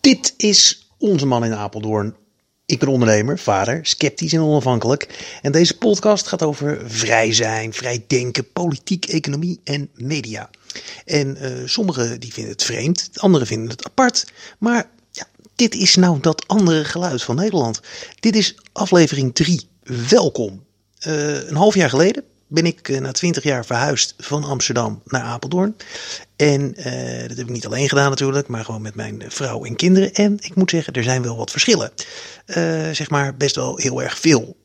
Dit is onze man in Apeldoorn. Ik ben ondernemer, vader, sceptisch en onafhankelijk. En deze podcast gaat over vrij zijn, vrij denken, politiek, economie en media. En uh, sommigen die vinden het vreemd, anderen vinden het apart. Maar ja, dit is nou dat andere geluid van Nederland. Dit is aflevering 3. Welkom. Uh, een half jaar geleden ben ik uh, na twintig jaar verhuisd van Amsterdam naar Apeldoorn. En uh, dat heb ik niet alleen gedaan natuurlijk, maar gewoon met mijn vrouw en kinderen. En ik moet zeggen, er zijn wel wat verschillen. Uh, zeg maar best wel heel erg veel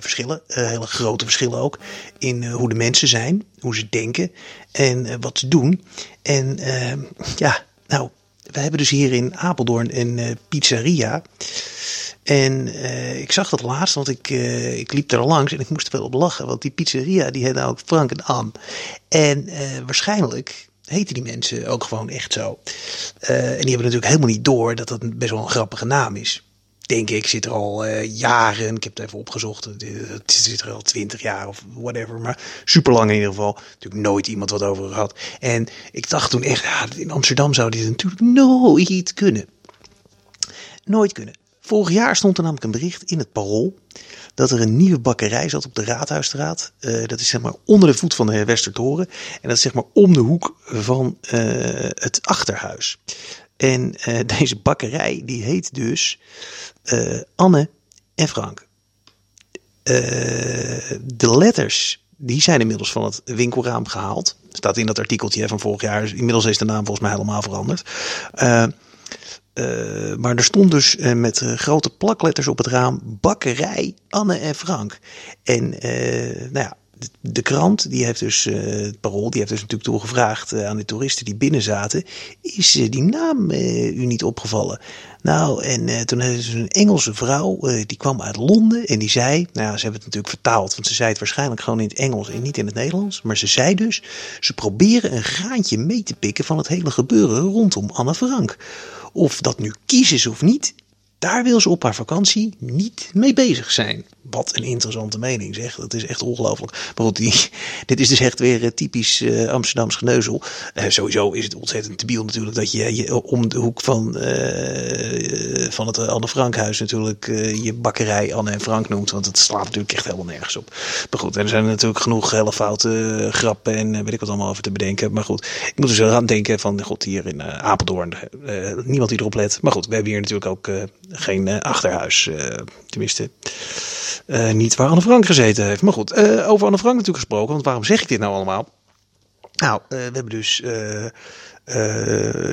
verschillen. hele grote verschillen ook. In hoe de mensen zijn, hoe ze denken en wat ze doen. En ja, nou, we hebben dus hier in Apeldoorn een pizzeria. En uh, ik zag dat laatst, want ik, uh, ik liep er langs en ik moest er wel op lachen. Want die pizzeria die heet nou Frank en Am. En uh, waarschijnlijk heten die mensen ook gewoon echt zo. en die hebben natuurlijk helemaal niet door dat dat best wel een grappige naam is. Denk ik, zit er al jaren, ik heb het even opgezocht, het zit er al twintig jaar of whatever, maar super lang in ieder geval. Natuurlijk nooit iemand wat over gehad. En ik dacht toen echt, ja, in Amsterdam zou dit natuurlijk nooit kunnen. Nooit kunnen. Vorig jaar stond er namelijk een bericht in het Parool dat er een nieuwe bakkerij zat op de Raadhuisstraat. Uh, dat is zeg maar onder de voet van de Westertoren. En dat is zeg maar om de hoek van uh, het achterhuis. En uh, deze bakkerij die heet dus Anne en Frank. de letters die zijn inmiddels van het winkelraam gehaald. Staat in dat artikeltje van vorig jaar. Inmiddels is de naam volgens mij helemaal veranderd. Uh, maar er stond dus uh, met uh, grote plakletters op het raam bakkerij Anne en Frank. En nou ja, de, krant, die heeft dus, het parool, die heeft dus natuurlijk toegevraagd aan de toeristen die binnen zaten. Is die naam u niet opgevallen? Nou, en toen ze een Engelse vrouw, die kwam uit Londen en die zei, nou ze hebben het natuurlijk vertaald, want ze zei het waarschijnlijk gewoon in het Engels en niet in het Nederlands. Maar ze zei dus, ze proberen een graantje mee te pikken van het hele gebeuren rondom Anne Frank. Of dat nu kies is of niet, daar wil ze op haar vakantie niet mee bezig zijn. Wat een interessante mening zeg. Dat is echt ongelooflijk. Maar die, dit is dus echt weer uh, typisch uh, Amsterdams geneuzel. Uh, sowieso is het ontzettend debiel natuurlijk dat je, je om de hoek van, van het Anne Frankhuis natuurlijk je bakkerij Anne en Frank noemt. Want het slaat natuurlijk echt helemaal nergens op. Maar goed, er zijn natuurlijk genoeg hele foute grappen en weet ik wat allemaal over te bedenken. Maar goed, ik moet dus eraan denken van god hier in Apeldoorn. niemand die erop let. Maar goed, we hebben hier natuurlijk ook geen achterhuis. tenminste... Uh, niet waar Anne Frank gezeten heeft. Maar goed, uh, over Anne Frank natuurlijk gesproken. Want waarom zeg ik dit nou allemaal? Nou, uh, we hebben dus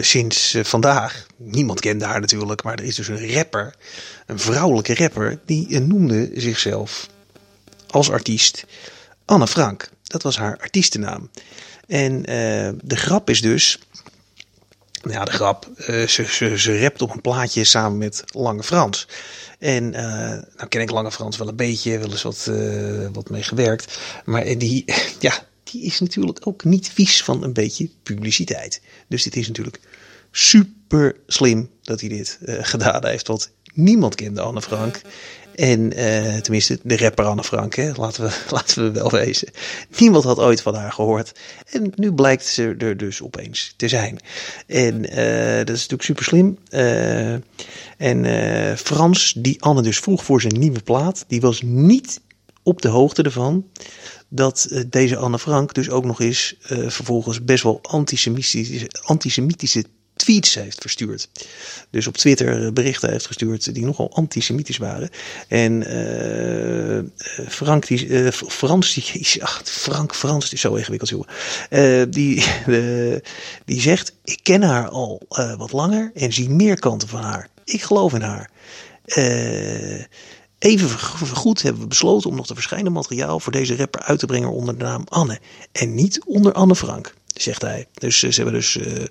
sinds vandaag, niemand kent haar natuurlijk, maar er is dus een rapper, een vrouwelijke rapper, die noemde zichzelf als artiest Anne Frank. Dat was haar artiestennaam. En de grap is dus, ja, de grap. Uh, ze, ze, ze rapt op een plaatje samen met Lange Frans. En uh, nou ken ik Lange Frans wel een beetje, wel eens wat, uh, wat mee gewerkt. Maar die, ja, die is natuurlijk ook niet vies van een beetje publiciteit. Dus dit is natuurlijk super slim dat hij dit gedaan heeft. Want niemand kende Anne Frank. En uh, tenminste, de rapper Anne Frank, hè? Laten, we, laten we wel wezen. Niemand had ooit van haar gehoord. En nu blijkt ze er dus opeens te zijn. En uh, dat is natuurlijk super slim. Uh, en Frans, die Anne dus vroeg voor zijn nieuwe plaat, die was niet op de hoogte ervan dat deze Anne Frank dus ook nog eens vervolgens best wel antisemitische, antisemitische tweets heeft verstuurd. Dus op Twitter eh, berichten heeft gestuurd die nogal antisemitisch waren. En uh, Frank, die, uh, Frans, die, ach, Frank Frans, is zo ingewikkeld, jongen. Uh, die, die zegt, ik ken haar al wat langer en zie meer kanten van haar. Ik geloof in haar. Even goed hebben we besloten om nog te verschijnen materiaal voor deze rapper uit te brengen onder de naam Anne. En niet onder Anne Frank zegt hij. Dus eh, ze hebben dus uh,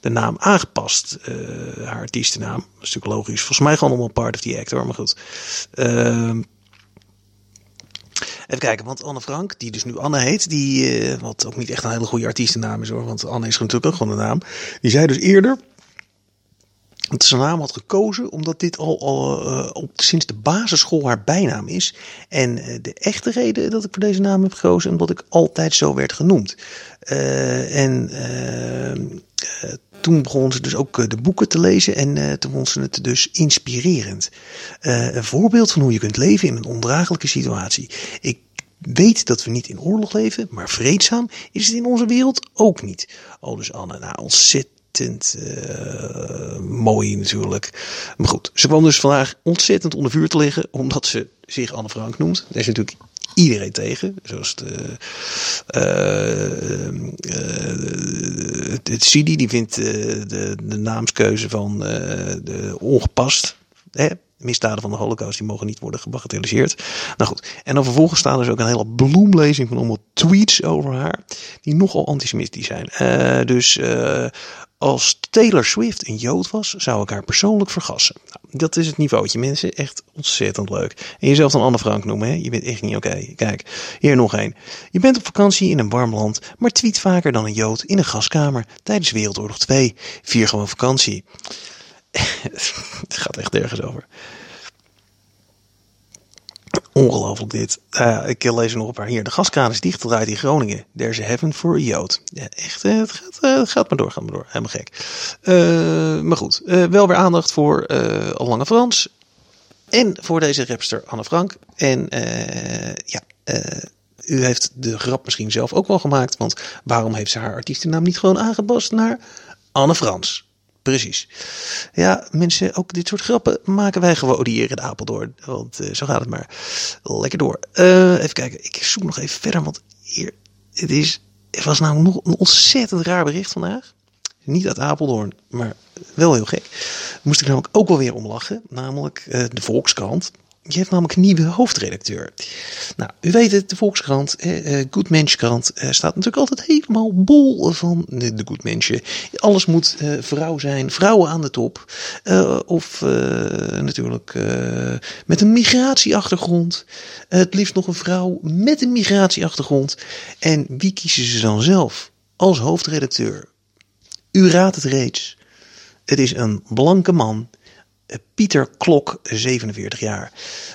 de naam aangepast, uh, haar artiestennaam. Dat is natuurlijk logisch. Volgens mij gewoon een part of the act hoor, maar goed. Uh, even kijken, want Anne Frank, die dus nu Anne heet, die, wat ook niet echt een hele goede artiestennaam is hoor, want Anne is natuurlijk ook gewoon een naam. Die zei dus eerder dat ze naam had gekozen omdat dit al, al uh, op, sinds de basisschool haar bijnaam is. En uh, de echte reden dat ik voor deze naam heb gekozen, omdat ik altijd zo werd genoemd. Uh, en toen begon ze dus ook de boeken te lezen en toen vond ze het dus inspirerend. een voorbeeld van hoe je kunt leven in een ondraaglijke situatie. Ik weet dat we niet in oorlog leven, maar vreedzaam is het in onze wereld ook niet. Al dus Anne, nou ontzettend uh, mooi natuurlijk. Maar goed, ze kwam dus vandaag ontzettend onder vuur te liggen, omdat ze zich Anne Frank noemt. Daar is natuurlijk iedereen tegen. Zoals de, uh, het CIDI, die vindt de, de naamskeuze van de ongepast. Hè? misdaden van de holocaust, die mogen niet worden gebagatelliseerd. Nou goed, en dan vervolgens staan dus ook een hele bloemlezing van allemaal tweets over haar, die nogal antisemitisch zijn. Dus als Taylor Swift een Jood was, zou ik haar persoonlijk vergassen. Nou, dat is het niveautje, mensen. Echt ontzettend leuk. En jezelf dan Anne Frank noemen, hè? Je bent echt niet oké. Kijk, hier nog één. Je bent op vakantie in een warm land, maar tweet vaker dan een Jood in een gaskamer tijdens Wereldoorlog 2. Vier gewoon vakantie. het gaat echt ergens over. Ongelooflijk dit. Uh, ik lees er nog een paar hier. De gaskraan is dichtgedraaid in Groningen. There's a heaven for a Jood. Ja, echt, uh, het, gaat, het gaat maar door, gaat maar door. Helemaal gek. maar goed, wel weer aandacht voor Lange Frans. En voor deze rapster Anne Frank. En ja, u heeft de grap misschien zelf ook wel gemaakt. Want waarom heeft ze haar artiestennaam niet gewoon aangepast naar Anne Frans? Precies. Ja, mensen, ook dit soort grappen maken wij gewoon hier in Apeldoorn. Want uh, zo gaat het maar. Lekker door. Uh, even kijken, ik zoek nog even verder. Want hier, het, is, was nou nog een ontzettend raar bericht vandaag. Niet uit Apeldoorn, maar wel heel gek. Moest ik namelijk ook wel weer om lachen. Namelijk uh, de Volkskrant. Je hebt namelijk een nieuwe hoofdredacteur. Nou, u weet het, de Volkskrant, eh, Good Menschkrant, eh, staat natuurlijk altijd helemaal bol van de, de Good Menschen. Alles moet eh, vrouw zijn, vrouwen aan de top. Uh, of natuurlijk met een migratieachtergrond. het liefst nog een vrouw met een migratieachtergrond. En wie kiezen ze dan zelf als hoofdredacteur? U raadt het reeds. Het is een blanke man Pieter Klok, 47 jaar.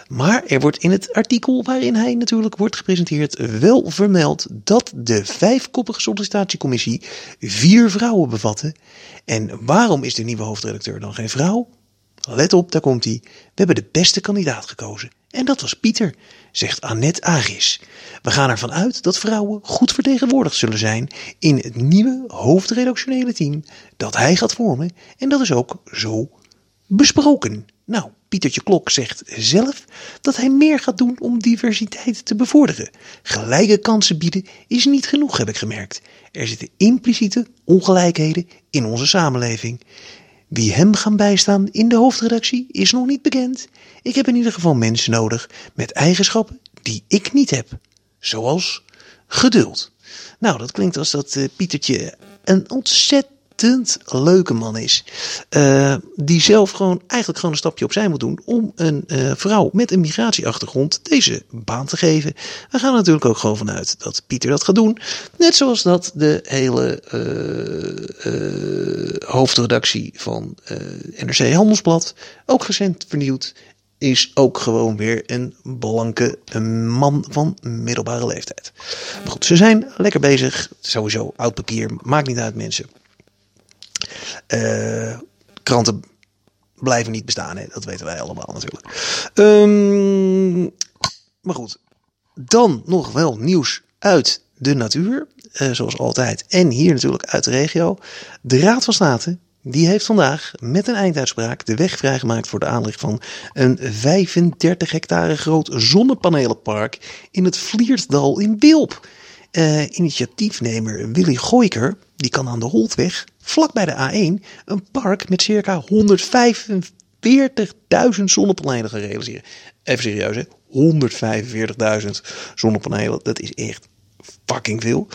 Maar er wordt in het artikel waarin hij natuurlijk wordt gepresenteerd wel vermeld dat de vijfkoppige sollicitatiecommissie vier vrouwen bevatte. En waarom is de nieuwe hoofdredacteur dan geen vrouw? Let op, daar komt hij. We hebben de beste kandidaat gekozen. En dat was Pieter, zegt Annette Agis. We gaan ervan uit dat vrouwen goed vertegenwoordigd zullen zijn in het nieuwe hoofdredactionele team dat hij gaat vormen. En dat is ook zo besproken. Nou, Pietertje Klok zegt zelf dat hij meer gaat doen om diversiteit te bevorderen. Gelijke kansen bieden is niet genoeg, heb ik gemerkt. Er zitten impliciete ongelijkheden in onze samenleving. Wie hem gaan bijstaan in de hoofdredactie is nog niet bekend. Ik heb in ieder geval mensen nodig met eigenschappen die ik niet heb. Zoals geduld. Nou, dat klinkt als dat uh, Pietertje een ontzettend leuke man is. Uh, die zelf gewoon eigenlijk gewoon een stapje opzij moet doen om een uh, vrouw met een migratieachtergrond deze baan te geven. We gaan natuurlijk ook gewoon vanuit dat Pieter dat gaat doen. Net zoals dat de hele uh, hoofdredactie van NRC Handelsblad ook recent vernieuwd is ook gewoon weer een blanke man van middelbare leeftijd. Maar goed, ze zijn lekker bezig. Sowieso oud papier, maakt niet uit mensen. Uh, kranten blijven niet bestaan. Hè? Dat weten wij allemaal natuurlijk. Um, maar goed, dan nog wel nieuws uit de natuur. Uh, zoals altijd. En hier natuurlijk uit de regio. De Raad van State die heeft vandaag met een einduitspraak de weg vrijgemaakt voor de aanleg van een 35 hectare groot zonnepanelenpark in het Vlierdal in Bilp. Uh, initiatiefnemer Willy Gooiker, die kan aan de Holtweg, vlak bij de A1, een park met circa 145.000 zonnepanelen gaan realiseren. Even serieus, hè? 145.000 zonnepanelen, dat is echt fucking veel.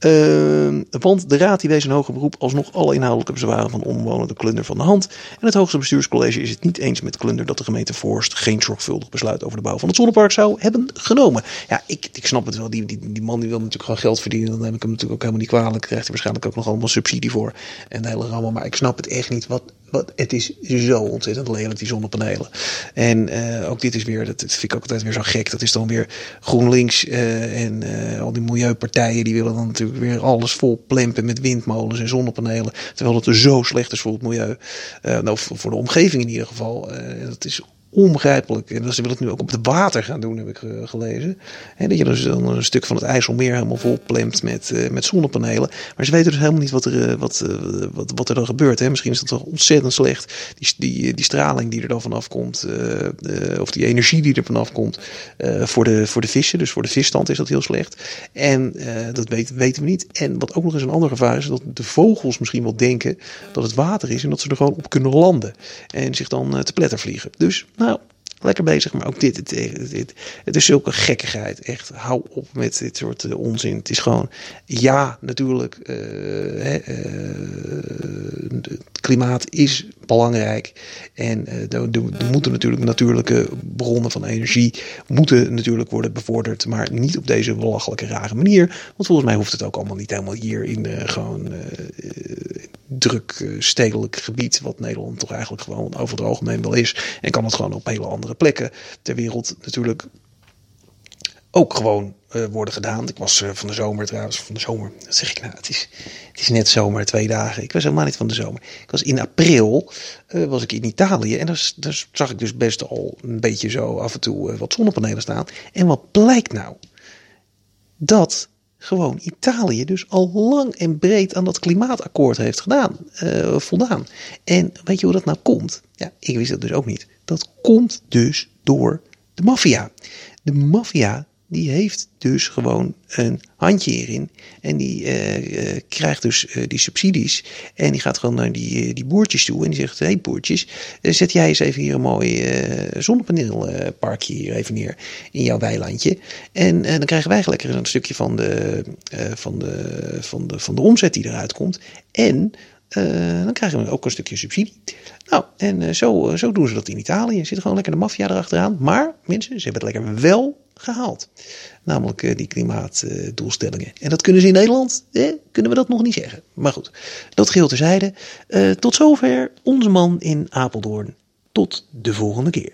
Uh, want de raad die wees een hoger beroep alsnog alle inhoudelijke bezwaren van omwonenden Klunder van de hand. En het hoogste bestuurscollege is het niet eens met Klunder dat de gemeente Voorst geen zorgvuldig besluit over de bouw van het zonnepark zou hebben genomen. Ja, ik, ik snap het wel. Die, die, die man die wil natuurlijk gewoon geld verdienen. Dan heb ik hem natuurlijk ook helemaal niet kwalijk. Krijgt hij waarschijnlijk ook nog allemaal subsidie voor. En de hele. Maar ik snap het echt niet. Wat wat, het is zo ontzettend lelijk, die zonnepanelen. En uh, ook dit is weer, dat, vind ik ook altijd weer zo gek. Dat is dan weer GroenLinks uh, en uh, al die milieupartijen. Die willen dan natuurlijk weer alles vol plempen met windmolens en zonnepanelen. Terwijl het er zo slecht is voor het milieu. nou, voor de omgeving in ieder geval. dat is onbegrijpelijk. En ze willen het nu ook op het water gaan doen, heb ik uh, gelezen. En dat je dus dan een stuk van het IJsselmeer helemaal vol plemt met, uh, met zonnepanelen. Maar ze weten dus helemaal niet wat er, uh, wat, wat, wat er dan gebeurt. Hè. Misschien is dat toch ontzettend slecht. Die, die, die straling die er dan vanaf komt, of die energie die er vanaf komt, voor, de, voor de vissen. Dus voor de visstand is dat heel slecht. En dat weten, weten we niet. En wat ook nog eens een ander gevaar is, dat de vogels misschien wel denken dat het water is en dat ze er gewoon op kunnen landen. En zich dan te pletter vliegen. Dus, nou, lekker bezig. Maar ook dit, dit, het is zulke gekkigheid. Echt, hou op met dit soort uh, onzin. Het is gewoon, ja, natuurlijk, uh, hè, uh, het klimaat is belangrijk. En er, er moeten natuurlijk natuurlijke bronnen van energie moeten natuurlijk worden bevorderd. Maar niet op deze belachelijke rare manier. Want volgens mij hoeft het ook allemaal niet helemaal hier in gewoon druk stedelijk gebied. Wat Nederland toch eigenlijk gewoon over het algemeen wel is. En kan het gewoon op hele andere plekken ter wereld natuurlijk ook gewoon uh, worden gedaan. Ik was uh, van de zomer trouwens, van de zomer, dat zeg ik nou, het is, het is net zomer, twee dagen. Ik was helemaal niet van de zomer. Ik was in april, was ik in Italië en daar, daar, zag ik dus best al een beetje zo af en toe wat zonnepanelen staan. En wat blijkt nou? Dat gewoon Italië dus al lang en breed aan dat klimaatakkoord heeft gedaan, voldaan. En weet je hoe dat nou komt? Ja, ik wist het dus ook niet. Dat komt dus door de maffia. De maffia die heeft dus gewoon een handje hierin. En die uh, uh, krijgt dus uh, die subsidies. En die gaat gewoon naar die, die boertjes toe. En die zegt: Hé hey, boertjes, zet jij eens even hier een mooi zonnepaneelparkje hier even neer. In jouw weilandje. En dan krijgen wij lekker een stukje van de, van, de, van, de, van de omzet die eruit komt. En dan krijgen we ook een stukje subsidie. Nou, en zo, zo doen ze dat in Italië. Zit gewoon lekker de maffia erachteraan. Maar mensen, ze hebben het lekker wel gehaald. Namelijk die klimaatdoelstellingen. en dat kunnen ze in Nederland, eh, kunnen we dat nog niet zeggen. Maar goed, dat geheel terzijde. tot zover onze man in Apeldoorn. Tot de volgende keer.